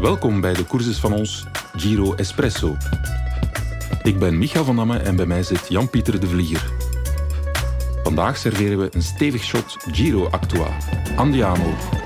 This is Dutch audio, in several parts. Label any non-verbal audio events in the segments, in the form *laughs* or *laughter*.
Welkom bij de courses van ons Giro Espresso. Ik ben Micha van Damme en bij mij zit Jan-Pieter de Vlieger. Vandaag serveren we een stevig shot Giro Actua. Andiamo.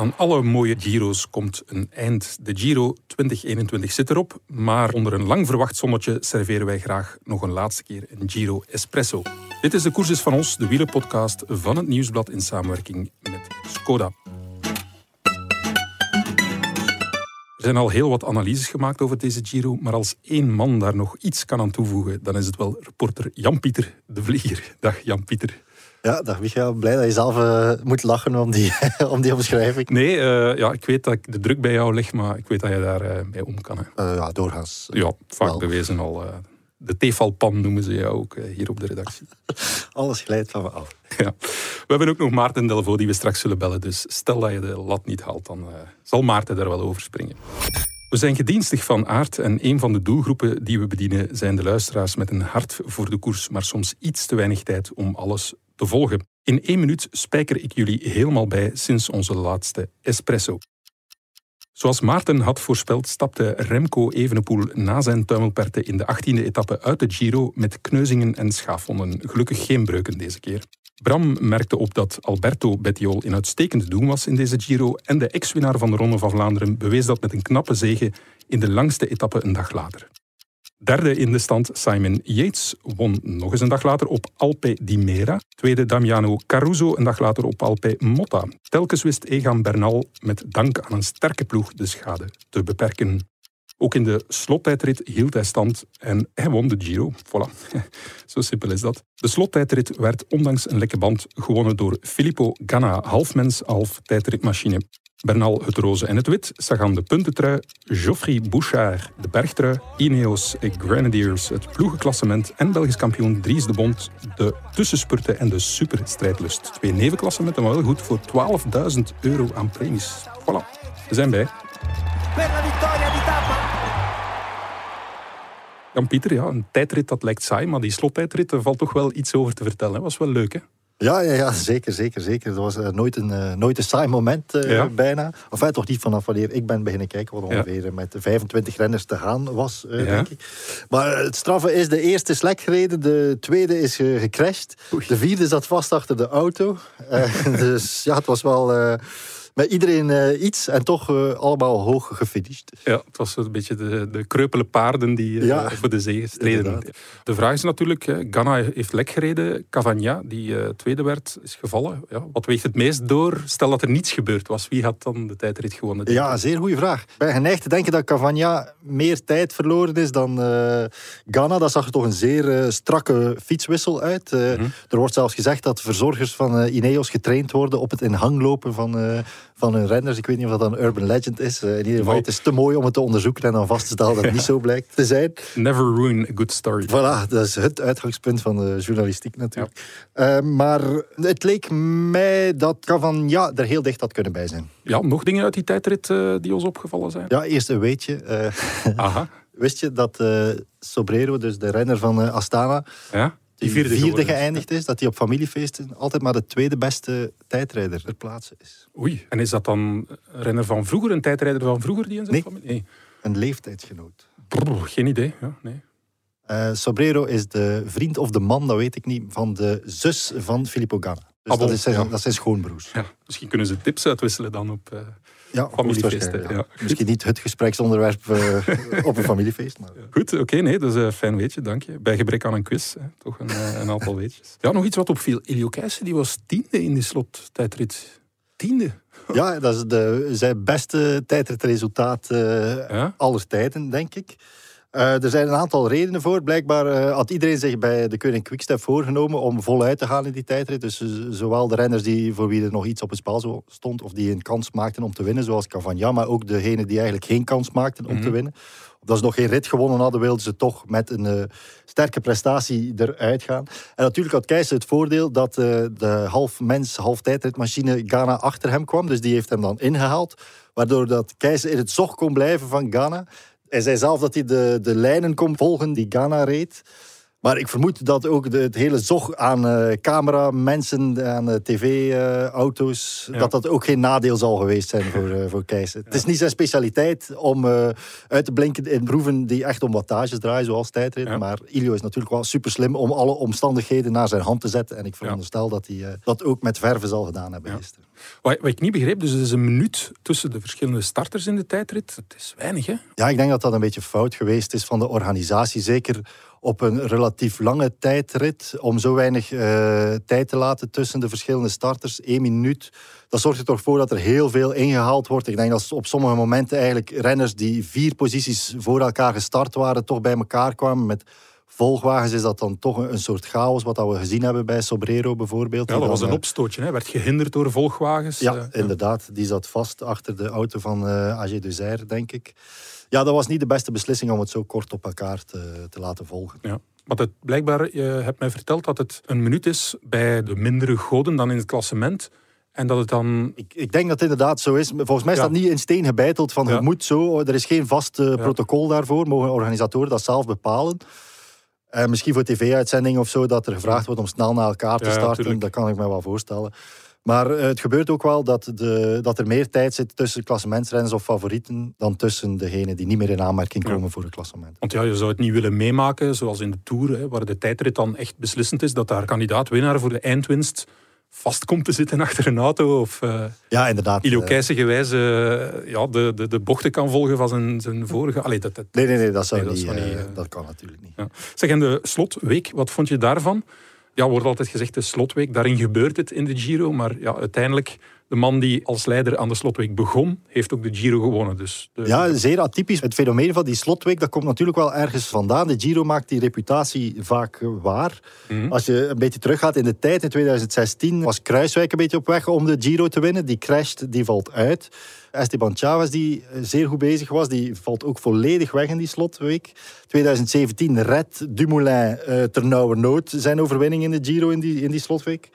Aan alle mooie Giro's komt een eind. De Giro 2021 zit erop, maar onder een lang verwacht zonnetje serveren wij graag nog een laatste keer een Giro Espresso. Dit is de Courses van ons, de wielenpodcast van het Nieuwsblad in samenwerking met Skoda. Er zijn al heel wat analyses gemaakt over deze Giro, maar als één man daar nog iets kan aan toevoegen, dan is het wel reporter Jan-Pieter de Vlieger. Dag Jan-Pieter. Ja, dag Micha. Blij dat je zelf eh, moet lachen om die, *laughs* om die omschrijving. Nee, eh, ja, ik weet dat ik de druk bij jou leg, maar ik weet dat je daar eh, mee om kan. Hè. Ja, doorgaans. Ja, vaak Wel. bewezen al. de tefalpan noemen ze jou ook hier op de redactie. *laughs* Alles glijdt van me af. ja. We hebben ook nog Maarten Delvaux die we straks zullen bellen. Dus stel dat je de lat niet haalt, dan zal Maarten daar wel over springen. We zijn gedienstig van aard en een van de doelgroepen die we bedienen zijn de luisteraars met een hart voor de koers, maar soms iets te weinig tijd om alles te volgen. In één minuut spijker ik jullie helemaal bij sinds onze laatste espresso. Zoals Maarten had voorspeld, stapte Remco Evenepoel na zijn tuimelperten in de 18e etappe uit de Giro met kneuzingen en schaafwonden. Gelukkig geen breuken deze keer. Bram merkte op dat Alberto Bettiol in uitstekend doen was in deze Giro en de ex-winnaar van de Ronde van Vlaanderen bewees dat met een knappe zege in de langste etappe een dag later. Derde in de stand Simon Yates won nog eens een dag later op Alpe di Mera. Tweede Damiano Caruso een dag later op Alpe Motta. Telkens wist Egan Bernal met dank aan een sterke ploeg de schade te beperken. Ook in de slottijdrit hield hij stand en hij won de Giro. Voilà, *laughs* zo simpel is dat. De slottijdrit werd ondanks een lekke band gewonnen door Filippo Ganna, half mens, half tijdritmachine. Bernal het roze en het wit, Sagan de puntentrui, Geoffrey Bouchard de bergtrui, Ineos Grenadiers het ploegenklassement en Belgisch kampioen Dries de Bond de tussenspurten en de superstrijdlust. Twee nevenklassementen, maar wel goed voor 12.000 euro aan premies. Voilà, we zijn bij. Tappa. Jan-Pieter, ja, een tijdrit dat lijkt saai, maar die slottijdrit, valt toch wel iets over te vertellen. hè. was wel leuk, hè? Ja, ja, ja zeker, zeker, zeker. Dat was eh, nooit, een, eh, nooit een saai moment, eh, Ja. bijna. Of enfin, toch niet vanaf wanneer ik ben beginnen kijken, wat Ja. ongeveer met de 25 renners te gaan was, Ja. denk ik. Maar het straffe is, de eerste is lek gereden, de tweede is gecrashed, Oei. de vierde zat vast achter de auto. *laughs* Dus ja, het was wel... iedereen eh, iets en toch eh, allemaal hoog gefinished. Ja, het was een beetje de, de kreupele paarden die eh, Ja, voor de zege streden. De vraag is natuurlijk, Ganna heeft lek gereden. Cavagna, die tweede werd, is gevallen. Ja, wat weegt het meest door? Stel dat er niets gebeurd was. Wie had dan de tijdrit gewonnen? Ja, zeer goede vraag. Ik ben geneigd te denken dat Cavagna meer tijd verloren is dan Ghana. Dat zag er toch een zeer strakke fietswissel uit. Mhm. Er wordt zelfs gezegd dat verzorgers van Ineos getraind worden op het in hang lopen van, eh, van hun renners. Ik weet niet of dat een urban legend is. Eh, in ieder geval, het is te mooi om het te onderzoeken en dan vast te stellen dat het niet *laughs* zo blijkt te zijn. Never ruin a good story. Voilà, dat is het uitgangspunt van de journalistiek natuurlijk. Eh, maar het leek mij dat Cavagna er heel dicht had kunnen bij zijn. Ja, nog dingen uit die tijdrit eh, die ons opgevallen zijn? Ja, eerst een weetje. Aha, *laughs* Wist je dat Sobrero, dus de renner van Astana, ja. Die vierde, geëindigd is, dat hij op familiefeesten altijd maar de tweede beste tijdrijder ter plaatse is? Oei, en is dat dan een renner van vroeger, een tijdrijder van vroeger die in zijn Nee. familie? Nee. Een leeftijdsgenoot. Brrr, geen idee. Ja, nee. Eh, Sobrero is de vriend of de man, dat weet ik niet, van de zus van Filippo Ganna. Dus Ah, bon, dat, is zijn, ja. dat zijn schoonbroers. Ja, misschien kunnen ze tips uitwisselen dan op... eh, Ja, Familiefeesten, ja. Misschien niet het gespreksonderwerp eh, *laughs* op een familiefeest. Maar... Goed, oké, nee, dat is een fijn weetje, dank je. Bij gebrek aan een quiz, hè, toch een, eh, een aantal weetjes. Ja, nog iets wat opviel. Elio Keijsen, die was tiende in die slottijdrit. Tiende? *laughs* Ja, dat is de, zijn beste tijdritresultaat eh Ja? aller tijden, denk ik. Uh, er zijn een aantal redenen voor. Blijkbaar uh, had iedereen zich bij de Koning Quickstep voorgenomen om voluit te gaan in die tijdrit. Dus uh, zowel de renners die, voor wie er nog iets op het spel stond of die een kans maakten om te winnen, zoals Cavagna, maar ook degenen die eigenlijk geen kans maakten om mm -hmm. te winnen. Omdat ze nog geen rit gewonnen hadden, wilden ze toch met een sterke prestatie eruit gaan. En natuurlijk had Keijs het voordeel dat de half mens, half tijdritmachine Ghana achter hem kwam. Dus die heeft hem dan ingehaald. Waardoor dat Keijs in het zog kon blijven van Ghana. Hij zei zelf dat hij de, de lijnen kon volgen die Ghana reed. Maar ik vermoed dat ook de, het hele zog aan uh, camera, mensen, aan uh, tv-auto's, uh, ja. dat dat ook geen nadeel zal geweest zijn voor, voor. Ja. Het is niet zijn specialiteit om uit te blinken in proeven die echt om wattages draaien, zoals tijdrit. Maar Ilio is natuurlijk wel super slim om alle omstandigheden naar zijn hand te zetten. En ik veronderstel dat hij dat ook met verven zal gedaan hebben gisteren. Wat, wat, ik niet begreep, dus het is een minuut tussen de verschillende starters in de tijdrit. Het is weinig, hè? Ja, ik denk dat dat een beetje fout geweest is van de organisatie. Zeker op een relatief lange tijdrit, om zo weinig uh, tijd te laten tussen de verschillende starters, één minuut. Dat zorgt er toch voor dat er heel veel ingehaald wordt. Ik denk dat op sommige momenten eigenlijk renners die vier posities voor elkaar gestart waren, toch bij elkaar kwamen met volgwagens is dat dan toch een, soort chaos, wat we gezien hebben bij Sobrero bijvoorbeeld. Ja, dat was een opstootje, hè? werd gehinderd door volgwagens. Ja, uh, inderdaad. Die zat vast achter de auto van uh, AG Duzaire, denk ik. Ja, dat was niet de beste beslissing om het zo kort op elkaar te, te laten volgen. Ja. Want het, blijkbaar, je hebt mij verteld dat het een minuut is bij de mindere goden dan in het klassement. En dat het dan... Ik, ik denk dat het inderdaad zo is. Volgens mij is ja. dat niet in steen gebeiteld van ja. het moet zo. Er is geen vast uh, protocol daarvoor. Mogen organisatoren dat zelf bepalen. Uh, misschien voor tv-uitzendingen of zo, dat er gevraagd wordt om snel naar elkaar te starten. Dat kan ik me wel voorstellen. Maar uh, het gebeurt ook wel dat, de, dat er meer tijd zit tussen klassementsrenners of favorieten dan tussen degenen die niet meer in aanmerking komen ja. voor het klassement. Want ja, je zou het niet willen meemaken, zoals in de Tour, hè, waar de tijdrit dan echt beslissend is, dat daar kandidaat-winnaar voor de eindwinst vast komt te zitten achter een auto. Of uh, ja, inderdaad. Ilo gewijze uh, ja, de, de, de bochten kan volgen van zijn, zijn vorige... Allee, dat, dat, nee, nee, nee, dat, zou nee, niet, dat, niet, uh, dat kan natuurlijk niet. Ja. Zeg, en de slotweek, wat vond je daarvan? Ja, wordt altijd gezegd de slotweek, daarin gebeurt het in de Giro, maar ja, uiteindelijk de man die als leider aan de slotweek begon, heeft ook de Giro gewonnen. Dus de... Ja, zeer atypisch. Het fenomeen van die slotweek, dat komt natuurlijk wel ergens vandaan. De Giro maakt die reputatie vaak waar. Mm -hmm. Als je een beetje teruggaat in de tijd, in 2016 was Kruiswijk een beetje op weg om de Giro te winnen. Die crasht, die valt uit. Esteban Chavez, die zeer goed bezig was, die valt ook volledig weg in die slotweek. 2017 redt Dumoulin uh, ternauwernood zijn overwinning in de Giro in die, in die slotweek.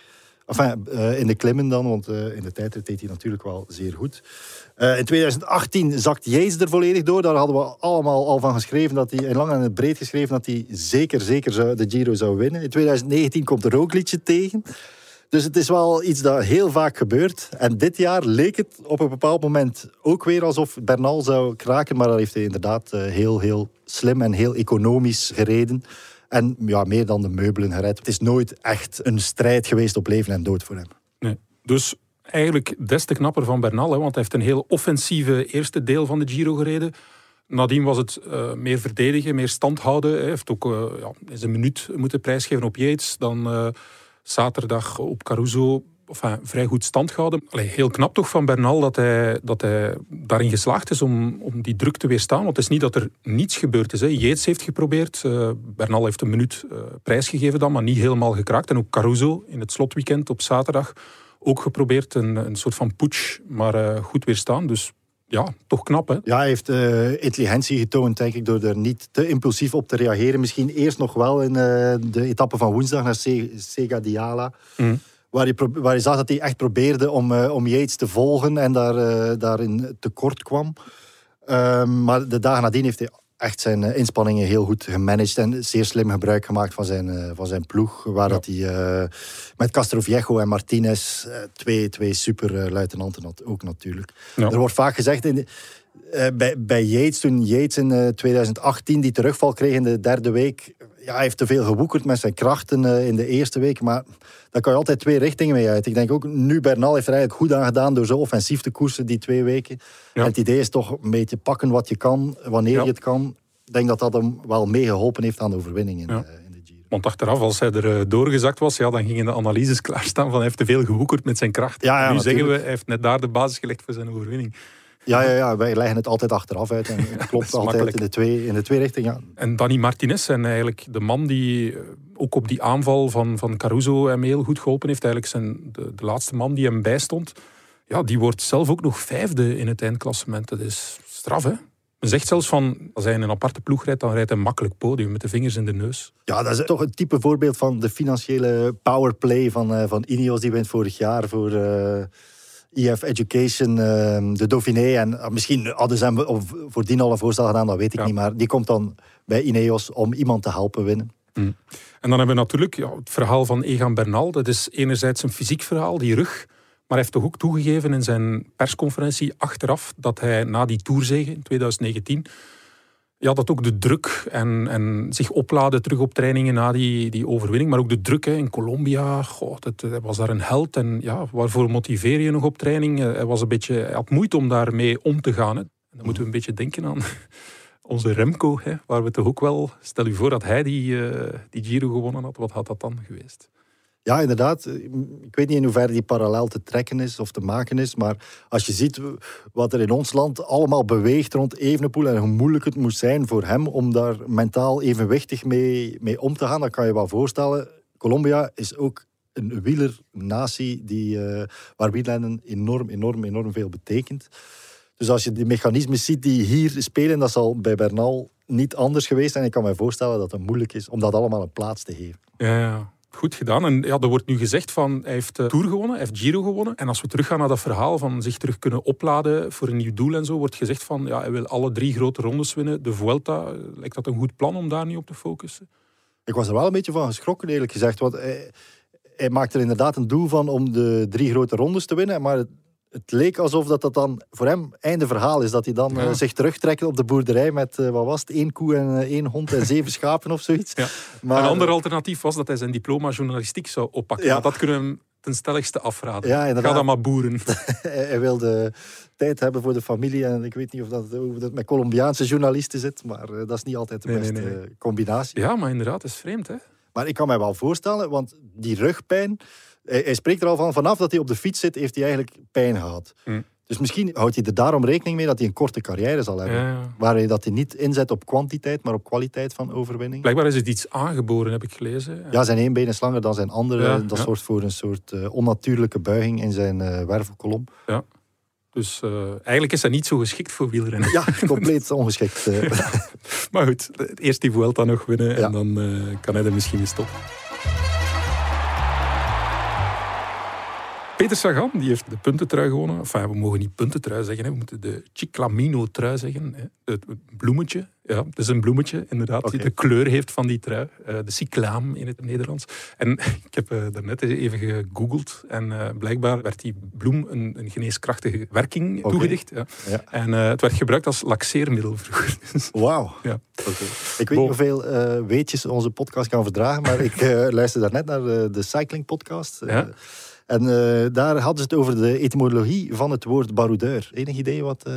Uh, in de klimmen dan, want uh, in de tijdrit deed hij natuurlijk wel zeer goed. Uh, in 2018 zakt Yates er volledig door. Daar hadden we allemaal al van geschreven, dat hij, en lang en breed geschreven, dat hij zeker, zeker zou, de Giro zou winnen. In 2019 komt er ook liedje tegen. Dus het is wel iets dat heel vaak gebeurt. En dit jaar leek het op een bepaald moment ook weer alsof Bernal zou kraken. Maar dat heeft hij inderdaad heel, heel slim en heel economisch gereden. En ja, meer dan de meubelen gered. Het is nooit echt een strijd geweest op leven en dood voor hem. Nee. Dus eigenlijk des te knapper van Bernal, want hij heeft een heel offensieve eerste deel van de Giro gereden. Nadien was het uh, meer verdedigen, meer stand houden. Hij heeft ook uh, ja, een minuut moeten prijsgeven op Yates. Dan uh, zaterdag op Caruso enfin, vrij goed stand gehouden. Allee, heel knap toch van Bernal dat hij, dat hij daarin geslaagd is om, om die druk te weerstaan. Want het is niet dat er niets gebeurd is. Hè. Yates heeft geprobeerd. Uh, Bernal heeft een minuut uh, prijsgegeven dan, maar niet helemaal gekraakt. En ook Caruso in het slotweekend op zaterdag ook geprobeerd. Een, een soort van putsch, maar uh, goed weerstaan. Dus ja, toch knap hè? Ja, hij heeft uh, intelligentie getoond, denk ik, door er niet te impulsief op te reageren. Misschien eerst nog wel in uh, de etappe van woensdag naar Se Sega Diala. Mm. Waar, je, waar je zag dat hij echt probeerde om, uh, om Yates te volgen en daar, daarin tekort kwam. Ehm, maar de dagen nadien heeft hij echt zijn inspanningen heel goed gemanaged en zeer slim gebruik gemaakt van zijn, van zijn ploeg. Waar ja. dat hij met Castroviejo en Martinez twee, twee super luitenanten had, ook natuurlijk. Ja. Er wordt vaak gezegd in. Bij, bij Yates, toen Yates in uh, 2018 die terugval kreeg in de derde week, ja, hij heeft te veel gewoekerd met zijn krachten uh, in de eerste week, maar daar kan je altijd twee richtingen mee uit. Ik denk ook, nu Bernal heeft er eigenlijk goed aan gedaan door zo offensief te koersen die twee weken. Ja. En het idee is toch een beetje pakken wat je kan, wanneer ja. je het kan. Ik denk dat dat hem wel meegeholpen heeft aan de overwinning in, ja. de, in de Giro. Want achteraf, als hij er uh, doorgezakt was, ja, dan gingen de analyses klaarstaan van hij heeft te veel gewoekerd met zijn kracht. Ja, nu natuurlijk. zeggen we, hij heeft net daar de basis gelegd voor zijn overwinning. Ja, ja, ja, wij leggen het altijd achteraf uit. En het klopt *laughs* altijd makkelijk. in de twee, in de twee richtingen. Ja. En Dani Martinez zijn eigenlijk de man die eh, ook op die aanval van, van Caruso hem heel goed geholpen heeft. Eigenlijk zijn de, de laatste man die hem bijstond. Ja, die wordt zelf ook nog vijfde in het eindklassement. Dat is straf, hè? Men zegt zelfs van, als hij in een aparte ploeg rijdt, dan rijdt hij een makkelijk podium met de vingers in de neus. Ja, dat is toch een type voorbeeld van de financiële powerplay van, eh, van Ineos. Die wint vorig jaar voor eh EF Education, eh, de Dauphiné. En eh, misschien hadden ze hem voordien al een voorstel gedaan, dat weet ik Ja. niet. Maar die komt dan bij Ineos om iemand te helpen winnen. En dan hebben we natuurlijk ja, het verhaal van Egan Bernal. Dat is enerzijds een fysiek verhaal, die rug. Maar hij heeft toch ook toegegeven in zijn persconferentie achteraf dat hij na die tourzege in 2019 ja, dat ook de druk en, en zich opladen terug op trainingen na die, die overwinning, maar ook de druk hè, in Colombia, dat, hij was daar een held. En ja, waarvoor motiveer je nog op training? Eh, Hij, was een beetje, had moeite om daarmee om te gaan. Hè. Dan moeten we een beetje denken aan *laughs* onze Remco, hè, waar we toch ook wel... Stel u voor dat hij die, eh, die Giro gewonnen had, wat had dat dan geweest? Ja, inderdaad. Ik weet niet in hoeverre die parallel te trekken is of te maken is. Maar als je ziet wat er in ons land allemaal beweegt rond Evenepoel en hoe moeilijk het moest zijn voor hem om daar mentaal evenwichtig mee, mee om te gaan, dan kan je wel voorstellen. Colombia is ook een wielernatie die, eh, waar wielrennen enorm, enorm, enorm veel betekent. Dus als je die mechanismes ziet die hier spelen, dat zal bij Bernal niet anders geweest zijn. Ik kan me voorstellen dat het moeilijk is om dat allemaal een plaats te geven. Ja, ja. Goed gedaan. En ja, er wordt nu gezegd van hij heeft de Tour gewonnen, hij heeft Giro gewonnen. En als we teruggaan naar dat verhaal van zich terug kunnen opladen voor een nieuw doel en zo, wordt gezegd van ja, hij wil alle drie grote rondes winnen. De Vuelta, eh, lijkt dat een goed plan om daar niet op te focussen? Ik was er wel een beetje van geschrokken, eerlijk gezegd. Want hij, hij maakt er inderdaad een doel van om de drie grote rondes te winnen. Maar het, leek alsof dat, dat dan voor hem einde verhaal is. Dat hij dan Ja. eh, zich terugtrekt op de boerderij met, eh, wat was het, één koe en eh, één hond en zeven *laughs* schapen of zoiets. Ja. Maar, een ander alternatief was dat hij zijn diploma journalistiek zou oppakken. Ja. Dat kunnen we hem ten stelligste afraden. Ja. Ga dan maar boeren. *laughs* hij, wilde tijd hebben voor de familie. En ik weet niet of dat, dat met Colombiaanse journalisten zit. Maar dat is niet altijd de Nee, beste nee. combinatie. Ja, maar inderdaad, is vreemd, hè? Maar ik kan mij wel voorstellen, want die rugpijn... Hij, hij spreekt er al van, vanaf dat hij op de fiets zit, heeft hij eigenlijk pijn gehad. Hm. Dus misschien houdt hij er daarom rekening mee dat hij een korte carrière zal hebben. Ja. Waar hij dat hij niet inzet op kwantiteit, maar op kwaliteit van overwinning. Blijkbaar is het iets aangeboren, heb ik gelezen. Ja, zijn één been is langer dan zijn andere. Ja, dat ja. zorgt voor een soort eh, onnatuurlijke buiging in zijn eh, wervelkolom. Dus eh, eigenlijk is hij niet zo geschikt voor wielrennen. Ja, *laughs* compleet ongeschikt. *laughs* Maar goed, eerst die Vuelta nog winnen Ja. en dan kan hij er misschien mee stoppen. Peter Sagan die heeft de puntentrui gewonnen. Enfin, we mogen niet puntentrui zeggen, hè. we moeten de Chiclamino-trui zeggen. Hè. Het bloemetje, ja, het is een bloemetje inderdaad, die de kleur heeft van die trui. Eh, de cyclaam in het Nederlands. En *laughs* ik heb eh, daarnet even gegoogeld en eh, blijkbaar werd die bloem een, een geneeskrachtige werking Oké. toegedicht. Ja. Ja. En het werd gebruikt als laxeermiddel vroeger. *laughs* Wauw. ja. Ik weet niet hoeveel weetjes onze podcast kan verdragen, maar ik luister daarnet naar de, Cycling Podcast. Ja. En eh, daar hadden ze het over de etymologie van het woord baroudeur. Enig idee wat, eh,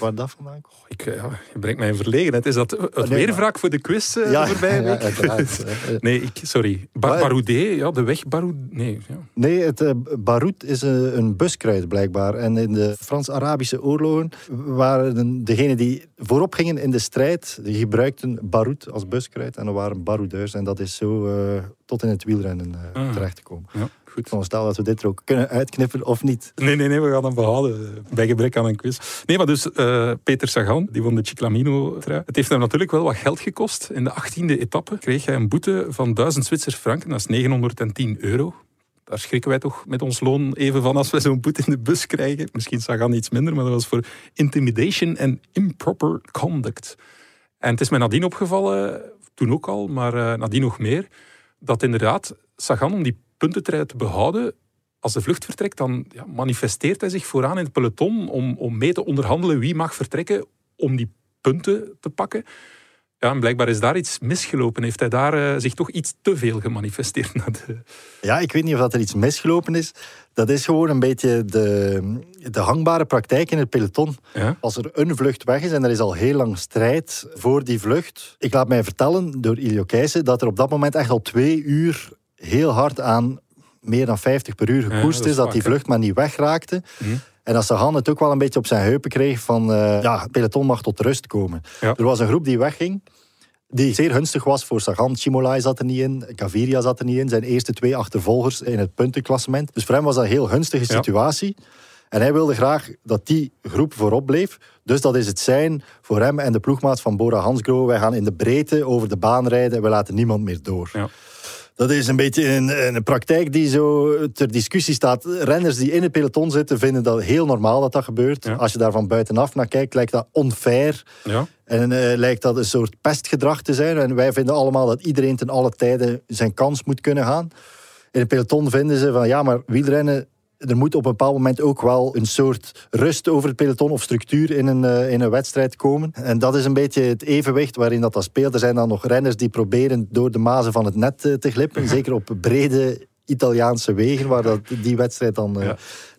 waar dat vandaan komt? Ik, eh, ja, je brengt mij in verlegenheid. Is dat het nee, maar- wraak voor de quiz voorbije ja, uiteraard. *laughs* Eh, nee, ik, sorry. Ba Baroudé, ja, de weg Baroudé. Nee, ja. Nee, het uh, baroud is een, een buskruid blijkbaar. En in de Frans-Arabische oorlogen waren degenen die voorop gingen in de strijd, die gebruikten baroud als buskruid. En dat waren baroudeurs. En dat is zo tot in het wielrennen Ah. terecht te komen. ja, goed. Ik veronderstel dat we dit er ook kunnen uitknippen of niet. Nee, nee, nee, we gaan hem behouden. eh, Bij gebrek aan een quiz. Nee, maar dus eh, Peter Sagan, die won de Chiclamino-trui. Het heeft hem natuurlijk wel wat geld gekost. In de 18e etappe kreeg hij een boete van 1000 Zwitser franken. Dat is 910 euro. Daar schrikken wij toch met ons loon even van als we zo'n boete in de bus krijgen. Misschien Sagan iets minder, maar dat was voor intimidation en improper conduct. En het is mij nadien opgevallen, toen ook al, maar eh, nadien nog meer, dat inderdaad Sagan om die puntentrui te behouden, als de vlucht vertrekt, dan ja, manifesteert hij zich vooraan in het peloton om, om mee te onderhandelen wie mag vertrekken om die punten te pakken. Ja, en blijkbaar is daar iets misgelopen. Heeft hij daar eh, zich toch iets te veel gemanifesteerd? De... Ja, ik weet niet of dat er iets misgelopen is. Dat is gewoon een beetje de, de hangbare praktijk in het peloton. Ja? Als er een vlucht weg is en er is al heel lang strijd voor die vlucht. Ik laat mij vertellen door Ilio Keijsen dat er op dat moment echt al twee uur heel hard aan meer dan 50 per uur gekoerst dat is is, dat die vlucht maar niet wegraakte. Mhm. En dat Sagan het ook wel een beetje op zijn heupen kreeg van... eh, ja, het peloton mag tot rust komen. Ja. Er was een groep die wegging die zeer gunstig was voor Sagan. Chimolai zat er niet in, Gaviria zat er niet in. Zijn eerste twee achtervolgers in het puntenklassement. Dus voor hem was dat een heel gunstige Ja. situatie. En hij wilde graag dat die groep voorop bleef. Dus dat is het zijn voor hem en de ploegmaat van Bora Hansgrohe. Wij gaan in de breedte over de baan rijden en we laten niemand meer door. Ja. Dat is een beetje een, een praktijk die zo ter discussie staat. Renners die in het peloton zitten vinden dat heel normaal dat dat gebeurt. Ja. Als je daar van buitenaf naar kijkt, lijkt dat onfair. Ja. En eh, lijkt dat een soort pestgedrag te zijn. En wij vinden allemaal dat iedereen ten alle tijden zijn kans moet kunnen gaan. In het peloton vinden ze van ja, maar wielrennen. Er moet op een bepaald moment ook wel een soort rust over het peloton of structuur in een, eh, in een wedstrijd komen. En dat is een beetje het evenwicht waarin dat, dat speelt. Er zijn dan nog renners die proberen door de mazen van het net eh, te glippen. Zeker op brede Italiaanse wegen, waar dat, die wedstrijd dan eh,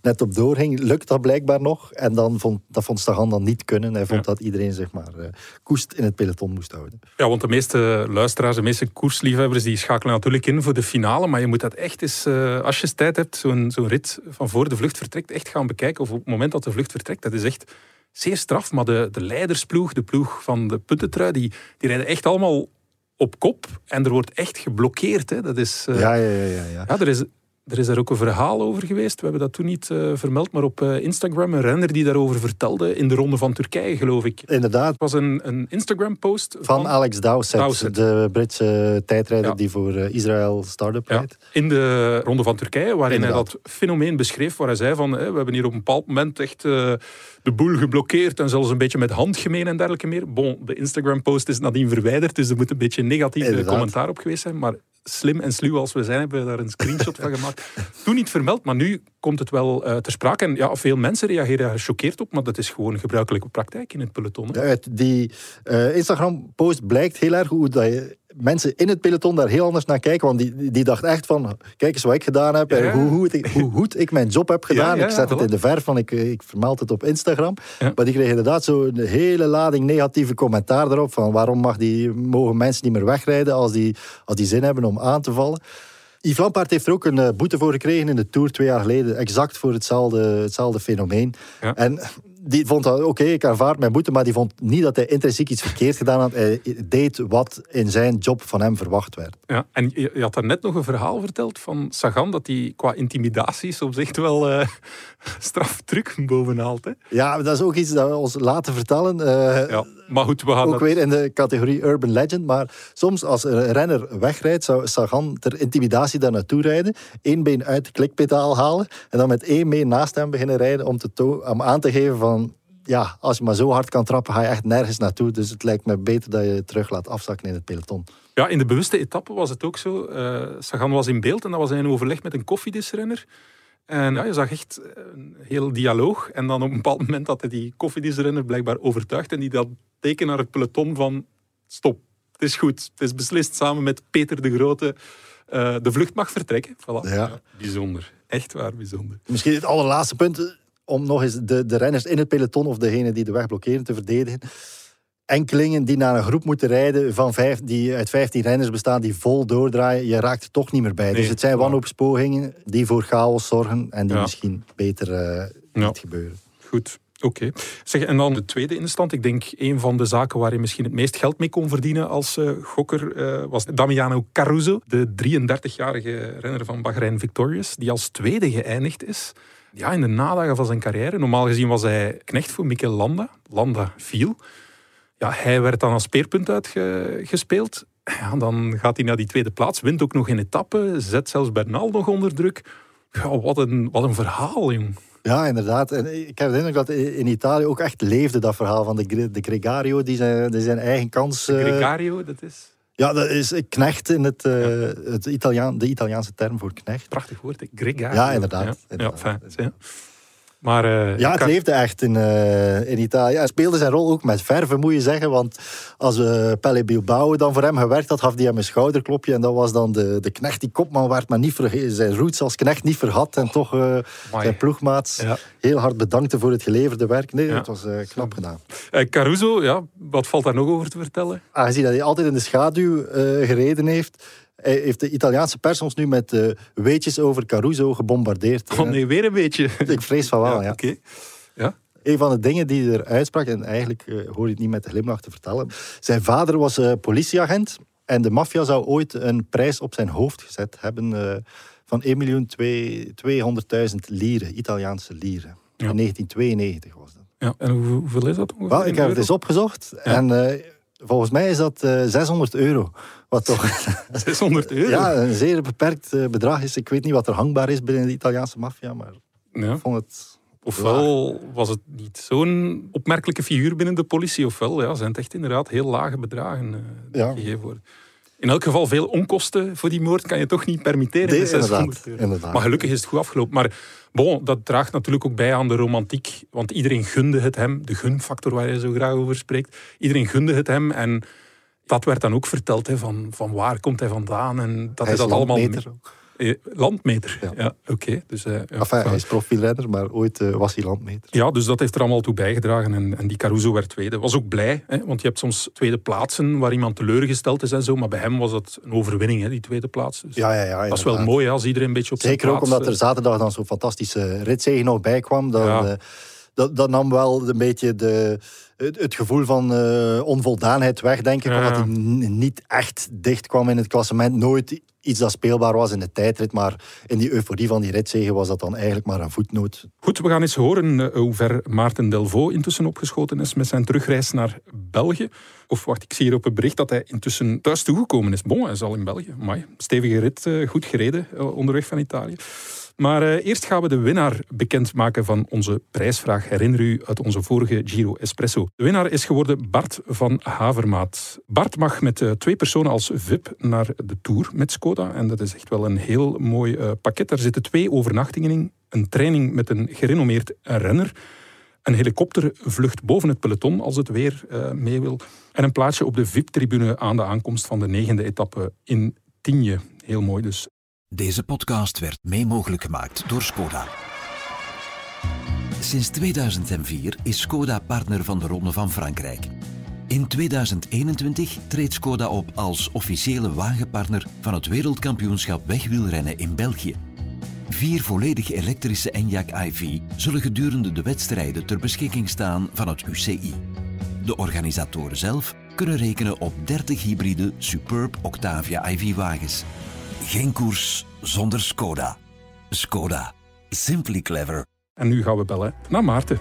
net op doorging. Lukt dat blijkbaar nog. En dan vond, dat vond Stagan dan niet kunnen. Hij vond Ja. dat iedereen zeg maar, eh, koest in het peloton moest houden. Ja, want de meeste luisteraars, de meeste koersliefhebbers, die schakelen natuurlijk in voor de finale. Maar je moet dat echt eens, eh, als je tijd hebt, zo'n zo'n rit van voor de vlucht vertrekt, echt gaan bekijken. Of op het moment dat de vlucht vertrekt, dat is echt zeer straf. Maar de, de leidersploeg, de ploeg van de puttentrui, die, die rijden echt allemaal op kop. En er wordt echt geblokkeerd. Hè. Dat is, eh, Ja, ja, ja. ja, ja. ja, er is, er is daar ook een verhaal over geweest. We hebben dat toen niet eh, vermeld, maar op eh, Instagram een renner die daarover vertelde in de ronde van Turkije, geloof ik. Het Inderdaad. was een, een Instagram-post Van Alex Dowsett, Dowsett. de Britse tijdrijder Ja. die voor eh, Israël Startup Ja, rijdt. in de Ronde van Turkije, waarin Inderdaad. hij dat fenomeen beschreef, waar hij zei van, hè, we hebben hier op een bepaald moment echt de boel geblokkeerd en zelfs een beetje met handgemeen en dergelijke meer. Bon, de Instagram-post is nadien verwijderd, dus er moet een beetje negatief commentaar op geweest zijn, maar slim en sluw als we zijn, hebben we daar een screenshot van *laughs* gemaakt. Toen niet vermeld, maar nu komt het wel eh, ter sprake. En ja, veel mensen reageren daar gechoqueerd op, maar dat is gewoon gebruikelijke praktijk in het peloton. hè. Uit die eh, Instagram-post blijkt heel erg hoe dat je, mensen in het peloton daar heel anders naar kijken. Want die, die dacht echt van, kijk eens wat ik gedaan heb. Ja, en hoe, hoe, het- hoe goed ik mijn job heb gedaan. Ja, ja, ik zet het in de verf, van ik, ik vermeld het op Instagram. Maar die kreeg inderdaad zo een hele lading negatieve commentaar erop. Van waarom mag die, mogen mensen niet meer wegrijden als die, als die zin hebben om aan te vallen. Yves Lampaard heeft er ook een eh, boete voor gekregen in de Tour twee jaar geleden. Exact voor hetzelfde, hetzelfde fenomeen. Ja. En die vond dat, oké, ik aanvaard mijn boete, maar die vond niet dat hij intrinsiek iets verkeerd gedaan had. Hij deed wat in zijn job van hem verwacht werd. Ja, en je, je had daar net nog een verhaal verteld van Sagan, dat hij qua intimidatie soms echt wel eh *laughs* strafdruk bovenhaalt. Hè? Ja, dat is ook iets dat we ons laten vertellen. eh, Ja, maar goed, we gaan Ook weer in de categorie urban legend. Maar soms als een renner wegrijdt, zou Sagan ter intimidatie daar naartoe rijden. één been uit de klikpedaal halen. En dan met één been naast hem beginnen rijden om, te om aan te geven van... Ja, als je maar zo hard kan trappen, ga je echt nergens naartoe. Dus het lijkt me beter dat je je terug laat afzakken in het peloton. Ja, in de bewuste etappe was het ook zo. Eh, Sagan was in beeld en dat was in overleg met een koffiedisrenner. En ja, je zag echt een heel dialoog. En dan op een bepaald moment had hij die koffiedisrenner blijkbaar overtuigd. En die dat teken naar het peloton van stop, het is goed. Het is beslist samen met Peter de Grote. eh, de vlucht mag vertrekken. Voilà. Ja. bijzonder. Echt waar bijzonder. Misschien het allerlaatste punt, eh, om nog eens de, de renners in het peloton of degene die de weg blokkeren te verdedigen. Enkelingen die naar een groep moeten rijden van vijf, die uit 15 renners bestaan die vol doordraaien, je raakt er toch niet meer bij. Nee, dus het zijn wanhoopspogingen die voor chaos zorgen en die Ja. misschien beter eh, Ja. niet gebeuren. Goed, oké. Zeg, En dan de tweede instand. Ik denk een van de zaken waar je misschien het meest geld mee kon verdienen als eh, gokker eh, was Damiano Caruso, de 33-jarige renner van Bahrein Victorious, die als tweede geëindigd is. Ja, in de nadagen van zijn carrière. Normaal gezien was hij knecht voor Mikel Landa. Landa viel. Ja, hij werd dan als speerpunt uitgespeeld. Ja, dan gaat hij naar die tweede plaats, wint ook nog een etappe, zet zelfs Bernal nog onder druk. Ja, wat een, wat een verhaal, jong. Ja, inderdaad. En ik heb de indruk dat in Italië ook echt leefde dat verhaal van de, de Gregario, die zijn, die zijn eigen kans... eh, Gregario, dat is ja, dat is knecht in het, eh, het Italiaan, de Italiaanse term voor knecht. prachtig woord? Gregario. Ja, inderdaad, Ja, inderdaad. ja, fijn, ja. Maar eh, Ja, het Car- leefde echt in, eh, in Italië. Hij speelde zijn rol ook met verve, moet je zeggen. Want als uh, Pelle Bilbao dan voor hem gewerkt had, gaf hij hem een schouderklopje. En dat was dan de, de knecht die kopman werd, maar niet zijn roots als knecht niet vergat. En toch eh, zijn ploegmaats Ja. heel hard bedankte voor het geleverde werk. Nee, Ja. het was eh, knap gedaan. Eh, Caruso, ja, wat valt daar nog over te vertellen? Aangezien dat hij altijd in de schaduw eh, gereden heeft, heeft de Italiaanse pers ons nu met uh, weetjes over Caruso gebombardeerd. Oh nee, weer een beetje. Ik vrees van wel, ja. ja. Oké. Ja? Een van de dingen die hij er uitsprak, en eigenlijk uh, hoor je het niet met de glimlach te vertellen. Zijn vader was uh, politieagent en de maffia zou ooit een prijs op zijn hoofd gezet hebben van 1.200.000 lieren, Italiaanse lieren. Ja. In 1992 was dat. Ja, en hoeveel is dat ongeveer? Wel, ik heb het eens opgezocht ja. en volgens mij is dat 600 euro. Wat toch... *laughs* 600 euro? Ja, een zeer beperkt bedrag is. Ik weet niet wat er hangbaar is binnen de Italiaanse maffia, maar ja. ik vond het... Ofwel was het niet zo'n opmerkelijke figuur binnen de politie, ofwel ja, zijn het echt inderdaad heel lage bedragen uh, die ja. gegeven worden. In elk geval veel onkosten voor die moord kan je toch niet permitteren. Nee, inderdaad, inderdaad. Maar gelukkig is het goed afgelopen. Maar bon, dat draagt natuurlijk ook bij aan de romantiek. Want iedereen gunde het hem. De gunfactor waar je zo graag over spreekt. Iedereen gunde het hem. En dat werd dan ook verteld. Hè, van, van waar komt hij vandaan. En dat hij is dat allemaal... Ook. Landmeter, ja, ja oké. Okay. Dus, uh, ja, enfin, hij is profielrenner, maar ooit uh, was hij landmeter. Ja, dus dat heeft er allemaal toe bijgedragen. En, en die Caruso werd tweede. Was ook blij, hè, want je hebt soms tweede plaatsen waar iemand teleurgesteld is en zo. Maar bij hem was dat een overwinning, hè, die tweede plaats. Dus ja, ja, ja. Dat is wel mooi hè, als iedereen een beetje op Zeker zijn ook omdat er zaterdag dan zo'n fantastische ritzege nog bij kwam. Dan, ja. Dat, dat nam wel een beetje de, het, het gevoel van uh, onvoldaanheid weg, denk ik. Omdat hij niet echt dicht kwam in het klassement. Nooit iets dat speelbaar was in de tijdrit. Maar in die euforie van die ritzegen was dat dan eigenlijk maar een voetnoot. Goed, we gaan eens horen uh, hoe ver Maarten Delvaux intussen opgeschoten is met zijn terugreis naar België. Of wacht, ik zie hier op het bericht dat hij intussen thuis toegekomen is. Bon, hij is al in België. Amai, stevige rit, uh, goed gereden onderweg van Italië. Maar uh, eerst gaan we de winnaar bekendmaken van onze prijsvraag. Herinner u uit onze vorige Giro Espresso. De winnaar is geworden Bart van Havermaat. Bart mag met uh, twee personen als VIP naar de Tour met Skoda. En dat is echt wel een heel mooi uh, pakket. Daar zitten twee overnachtingen in. Een training met een gerenommeerd renner. Een helikoptervlucht boven het peloton als het weer mee wil. En een plaatsje op de VIP-tribune aan de aankomst van de negende etappe in Tienje. Heel mooi dus. Deze podcast werd mee mogelijk gemaakt door Skoda. Sinds 2004 is Skoda partner van de Ronde van Frankrijk. In 2021 treedt Skoda op als officiële wagenpartner van het wereldkampioenschap wegwielrennen in België. Vier volledig elektrische Enyaq iV zullen gedurende de wedstrijden ter beschikking staan van het UCI. De organisatoren zelf kunnen rekenen op 30 hybride Superb Octavia IV-wagens. Geen koers zonder Skoda. Skoda. Simply clever. En nu gaan we bellen naar Maarten.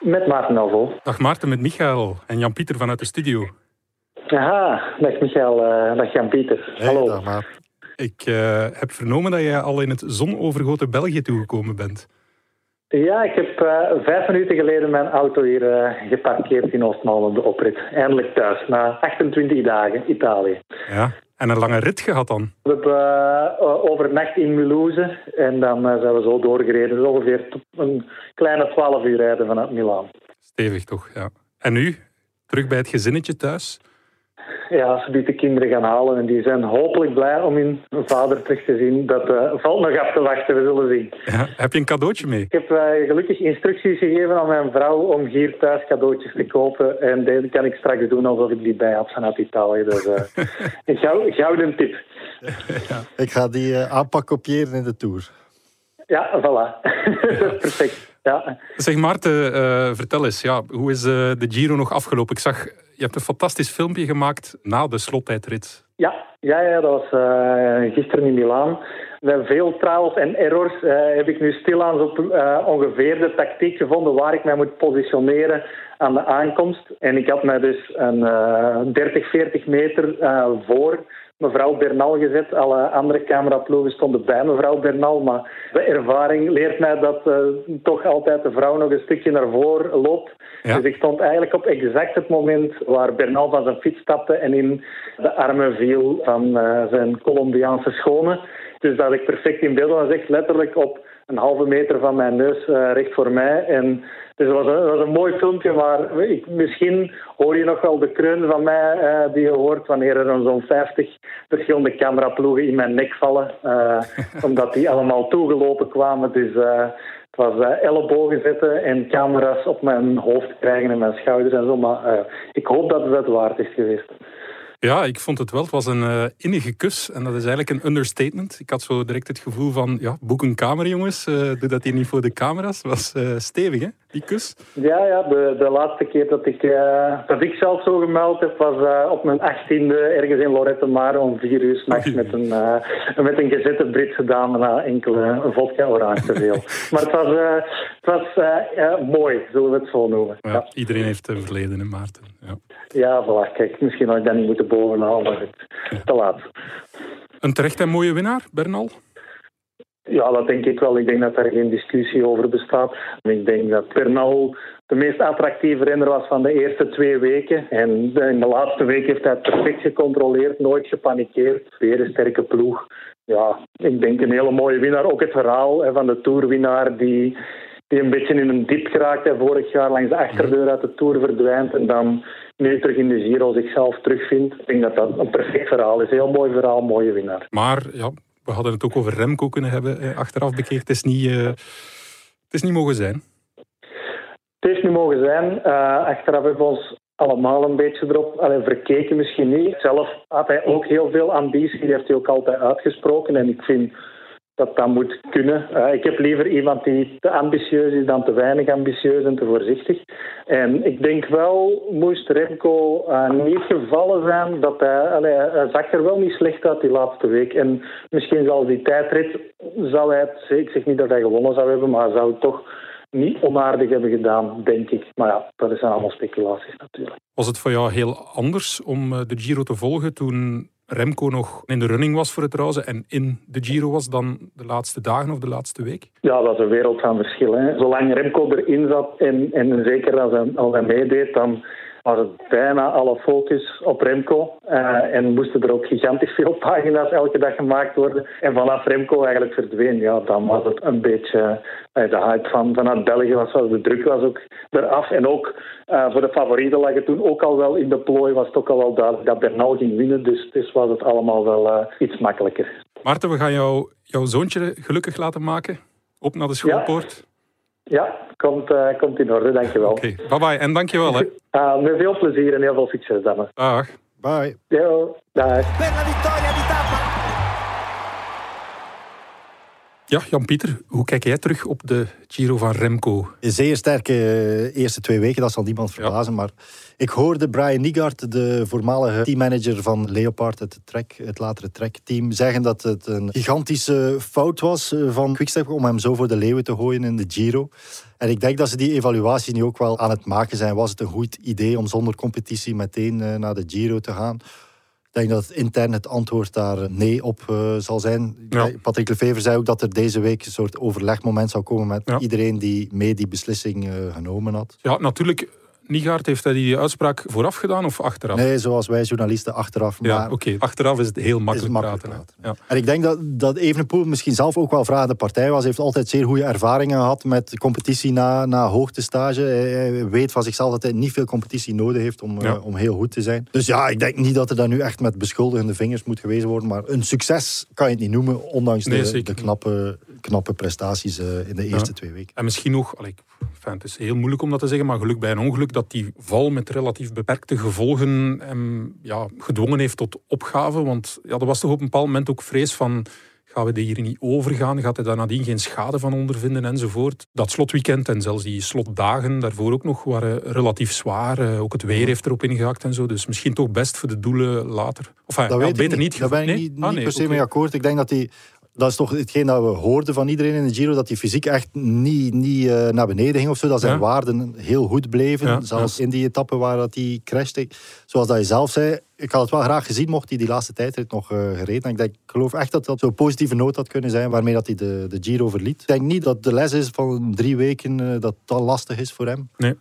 Met Maarten Delvaux. Dag Maarten, met Michael en Jan-Pieter vanuit de studio. Aha, dag Michael, uh, dag Jan-Pieter. Hey, Hallo. Dag, Maarten. Ik uh, heb vernomen dat jij al in het zonovergoten België toegekomen bent. Ja, ik heb uh, vijf minuten geleden mijn auto hier uh, geparkeerd in Oostmaal op de oprit. Eindelijk thuis, na 28 dagen Italië. Ja, en een lange rit gehad dan? We hebben uh, overnacht in Mulhouse en dan zijn we zo doorgereden. Dus ongeveer een kleine 12 uur rijden vanuit Milaan. Stevig toch, ja. En nu? Terug bij het gezinnetje thuis? Ja, ze de kinderen gaan halen. En die zijn hopelijk blij om hun vader terug te zien. Dat uh, valt nog af te wachten, we zullen zien. Ja, heb je een cadeautje mee? Ik heb uh, gelukkig instructies gegeven aan mijn vrouw om hier thuis cadeautjes te kopen. En deze kan ik straks doen alsof ik die bij had vanuit Italië. Dus uh, *laughs* een gou gouden tip. Ja. Ik ga die aanpak kopiëren in de Tour. Ja, voilà. *laughs* dat is perfect. Ja. Zeg Maarten, vertel eens, ja, hoe is de Giro nog afgelopen? Ik zag je hebt een fantastisch filmpje gemaakt na de slottijdrit. Ja, ja, ja dat was uh, gisteren in Milaan. Met veel trials en errors heb ik nu stilaan op ongeveer de tactiek gevonden waar ik mij moet positioneren aan de aankomst. En ik had mij dus een 30, 40 meter voor mevrouw Bernal gezet. Alle andere cameraploegen stonden bij mevrouw Bernal. Maar de ervaring leert mij dat uh, toch altijd de vrouw nog een stukje naar voren loopt. Ja. Dus ik stond eigenlijk op exact het moment waar Bernal van zijn fiets stapte en in de armen viel van uh, zijn Colombiaanse schone. Dus dat ik perfect in beeld was, echt letterlijk op een halve meter van mijn neus recht voor mij. En dus het was een, was een mooi filmpje, maar ik, misschien hoor je nog wel de kreun van mij uh, die je hoort wanneer er zo'n 50 verschillende cameraploegen in mijn nek vallen. Uh, *laughs* omdat die allemaal toegelopen kwamen. Dus uh, het was ellebogen zetten en camera's op mijn hoofd krijgen en mijn schouders en zo. Maar ik hoop dat het het waard is geweest. Ja, ik vond het wel. Het was een uh, innige kus. En dat is eigenlijk een understatement. Ik had zo direct het gevoel van, ja, boek een kamer, jongens. Uh, doe dat hier niet voor de camera's. Het was uh, stevig, hè, die kus? Ja, ja de, de laatste keer dat ik, dat ik zelf zo gemeld heb, was op mijn achttiende ergens in Lorette Mar om vier uur s'nachts met een, met een gezette Britse dame na enkele vodka orange te veel. *laughs* maar het was, het was mooi, zullen we het zo noemen. Ja, ja. Iedereen heeft een verleden, in Maarten. Ja. Ja, voilà. Kijk, misschien had ik dat niet moeten bovenhalen, maar het te laat. Een terecht en mooie winnaar, Bernal? Ja, dat denk ik wel. Ik denk dat daar geen discussie over bestaat. Ik denk dat Bernal de meest attractieve renner was van de eerste twee weken. En in de laatste week heeft hij het perfect gecontroleerd, nooit gepanikeerd. Weer een sterke ploeg. Ja, ik denk een hele mooie winnaar. Ook het verhaal van de toerwinnaar die, die een beetje in een diep geraakt en vorig jaar langs de achterdeur uit de Tour verdwijnt en dan nu terug in de Giro zichzelf terugvindt. Ik denk dat dat een perfect verhaal is. Heel mooi verhaal, mooie winnaar. Maar ja, we hadden het ook over Remco kunnen hebben eh, achteraf bekeken. Het is niet, uh, het is niet mogen zijn. Het is niet mogen zijn. Uh, achteraf hebben we ons allemaal een beetje erop alleen, verkeken, misschien niet. Zelf had hij ook heel veel ambitie. Die heeft hij ook altijd uitgesproken. En ik vind dat dat moet kunnen. Uh, ik heb liever iemand die te ambitieus is dan te weinig ambitieus en te voorzichtig. En ik denk wel, moest Remco uh, niet gevallen zijn, dat hij, hij zag er wel niet slecht uit die laatste week. En misschien zal die tijdrit, zou hij het, ik zeg niet dat hij gewonnen zou hebben, maar hij zou het toch niet onaardig hebben gedaan, denk ik. Maar ja, dat zijn allemaal speculaties natuurlijk. Was het voor jou heel anders om eh, de Giro te volgen toen Remco nog in de running was voor het roze en in de Giro was dan de laatste dagen of de laatste week? Ja, dat is een wereld van verschil. Hè. Zolang Remco erin zat en, en zeker als hij, als hij meedeed, dan het bijna alle focus op Remco. Uh, en moesten er ook gigantisch veel *laughs* pagina's elke dag gemaakt worden. En vanaf Remco eigenlijk verdween, ja, dan was het een beetje uh, de hype van, vanuit België was. De druk was ook eraf. En ook uh, voor de favorieten lag het toen ook al wel in de plooi. Was het ook al wel duidelijk dat Bernal ging winnen. Dus, dus was het allemaal wel iets makkelijker. Maarten, we gaan jou, jouw zoontje gelukkig laten maken. Op naar de schoolpoort. Ja, komt, uh, komt in orde, dankjewel. Oké, okay. bye bye en dankjewel hè. Uh, *laughs* met veel plezier en heel veel succes dan. Dag. Bye. Yo, dag. Per la vittoria di Ja, Jan-Pieter, hoe kijk jij terug op de Giro van Remco? Zeer sterke eh, eerste twee weken, dat zal niemand verbazen. Ja. Maar ik hoorde Brian Nigard, de voormalige teammanager van Leopard, het, trek, het latere Trek-team, zeggen dat het een gigantische fout was eh, van Quickstep om hem zo voor de leeuwen te gooien in de Giro. En ik denk dat ze die evaluatie nu ook wel aan het maken zijn. Was het een goed idee om zonder competitie meteen eh, naar de Giro te gaan? Ik denk dat intern het antwoord daar nee op uh, zal zijn. Ja. Patrick Lefever zei ook dat er deze week een soort overlegmoment zou komen met ja. iedereen die mee die beslissing uh, genomen had. Ja, natuurlijk Niegaard, heeft hij die uitspraak vooraf gedaan of achteraf? Nee, zoals wij journalisten achteraf. Ja, oké. Okay. Achteraf is het heel makkelijk, makkelijk praten. praten. Ja. En ik denk dat, dat Evenepoel misschien zelf ook wel vragende partij was. Hij heeft altijd zeer goede ervaringen gehad met competitie na, na hoogtestage. Hij weet van zichzelf dat hij niet veel competitie nodig heeft om, ja. uh, om heel goed te zijn. Dus ja, ik denk niet dat er dan nu echt met beschuldigende vingers moet gewezen worden. Maar een succes kan je het niet noemen, ondanks nee, de, de, knappe, knappe prestaties uh, in de eerste twee weken. En misschien nog... Allee, Enfin, het is heel moeilijk om dat te zeggen, maar geluk bij een ongeluk dat die val met relatief beperkte gevolgen hem ja, gedwongen heeft tot opgave. Want ja, er was toch op een bepaald moment ook vrees van gaan we er hier niet overgaan? Gaat hij daar nadien geen schade van ondervinden enzovoort? Dat slotweekend en zelfs die slotdagen daarvoor ook nog waren relatief zwaar. Ook het weer heeft erop ingehakt en zo. Dus misschien toch best voor de doelen later. Of ja, beter niet. Daar ben ik nee? niet, niet ah, nee, per se okay. mee akkoord. Ik denk dat hij dat is toch hetgeen dat we hoorden van iedereen in de Giro, dat die fysiek echt niet, niet uh, naar beneden ging of zo. Dat zijn ja. waarden heel goed bleven. Ja, Zelfs ja. in die etappe waar dat die crashte. Zoals dat je zelf zei, ik had het wel graag gezien mocht hij die laatste tijdrit nog uh, gereden. En ik, denk, ik geloof echt dat dat zo'n positieve noot had kunnen zijn waarmee dat hij de, de Giro verliet. Ik denk niet dat de les is van drie weken uh, dat dat lastig is voor hem. Nee.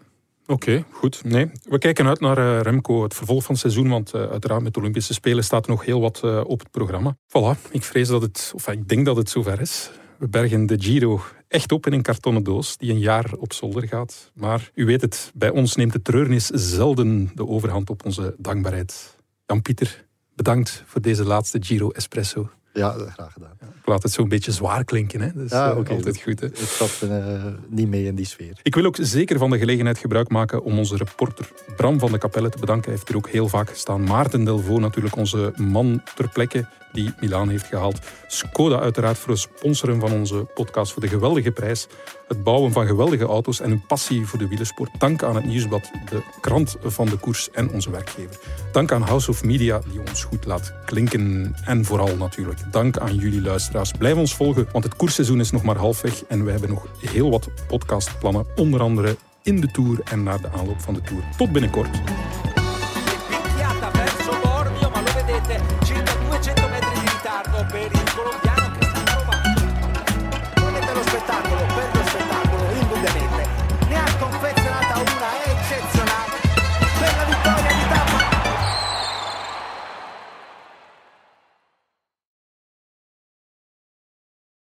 Oké, goed. Nee, we kijken uit naar uh, Remco, het vervolg van het seizoen, want uh, uiteraard met de Olympische Spelen staat nog heel wat uh, op het programma. Voilà, ik vrees dat het, of ik denk dat het zover is. We bergen de Giro echt op in een kartonnen doos die een jaar op zolder gaat. Maar u weet het, bij ons neemt de treurnis zelden de overhand op onze dankbaarheid. Jan-Pieter, bedankt voor deze laatste Giro Espresso. Ja, graag gedaan. Ik laat het zo'n beetje zwaar klinken. Hè? Dat is Ja, eh, altijd goed. Hè? Ik stap eh, niet mee in die sfeer. Ik wil ook zeker van de gelegenheid gebruik maken om onze reporter Bram van de Capelle te bedanken. Hij heeft er ook heel vaak gestaan. Maarten Delvaux natuurlijk, onze man ter plekke die Milaan heeft gehaald. Skoda uiteraard voor het sponsoren van onze podcast voor de geweldige prijs. Het bouwen van geweldige auto's en hun passie voor de wielersport. Dank aan het Nieuwsblad, de krant van de koers en onze werkgever. Dank aan House of Media die ons goed laat klinken. En vooral natuurlijk dank aan jullie luisteraars. Blijf ons volgen, want het koersseizoen is nog maar halfweg en we hebben nog heel wat podcastplannen. Onder andere in de Tour en naar de aanloop van de Tour. Tot binnenkort.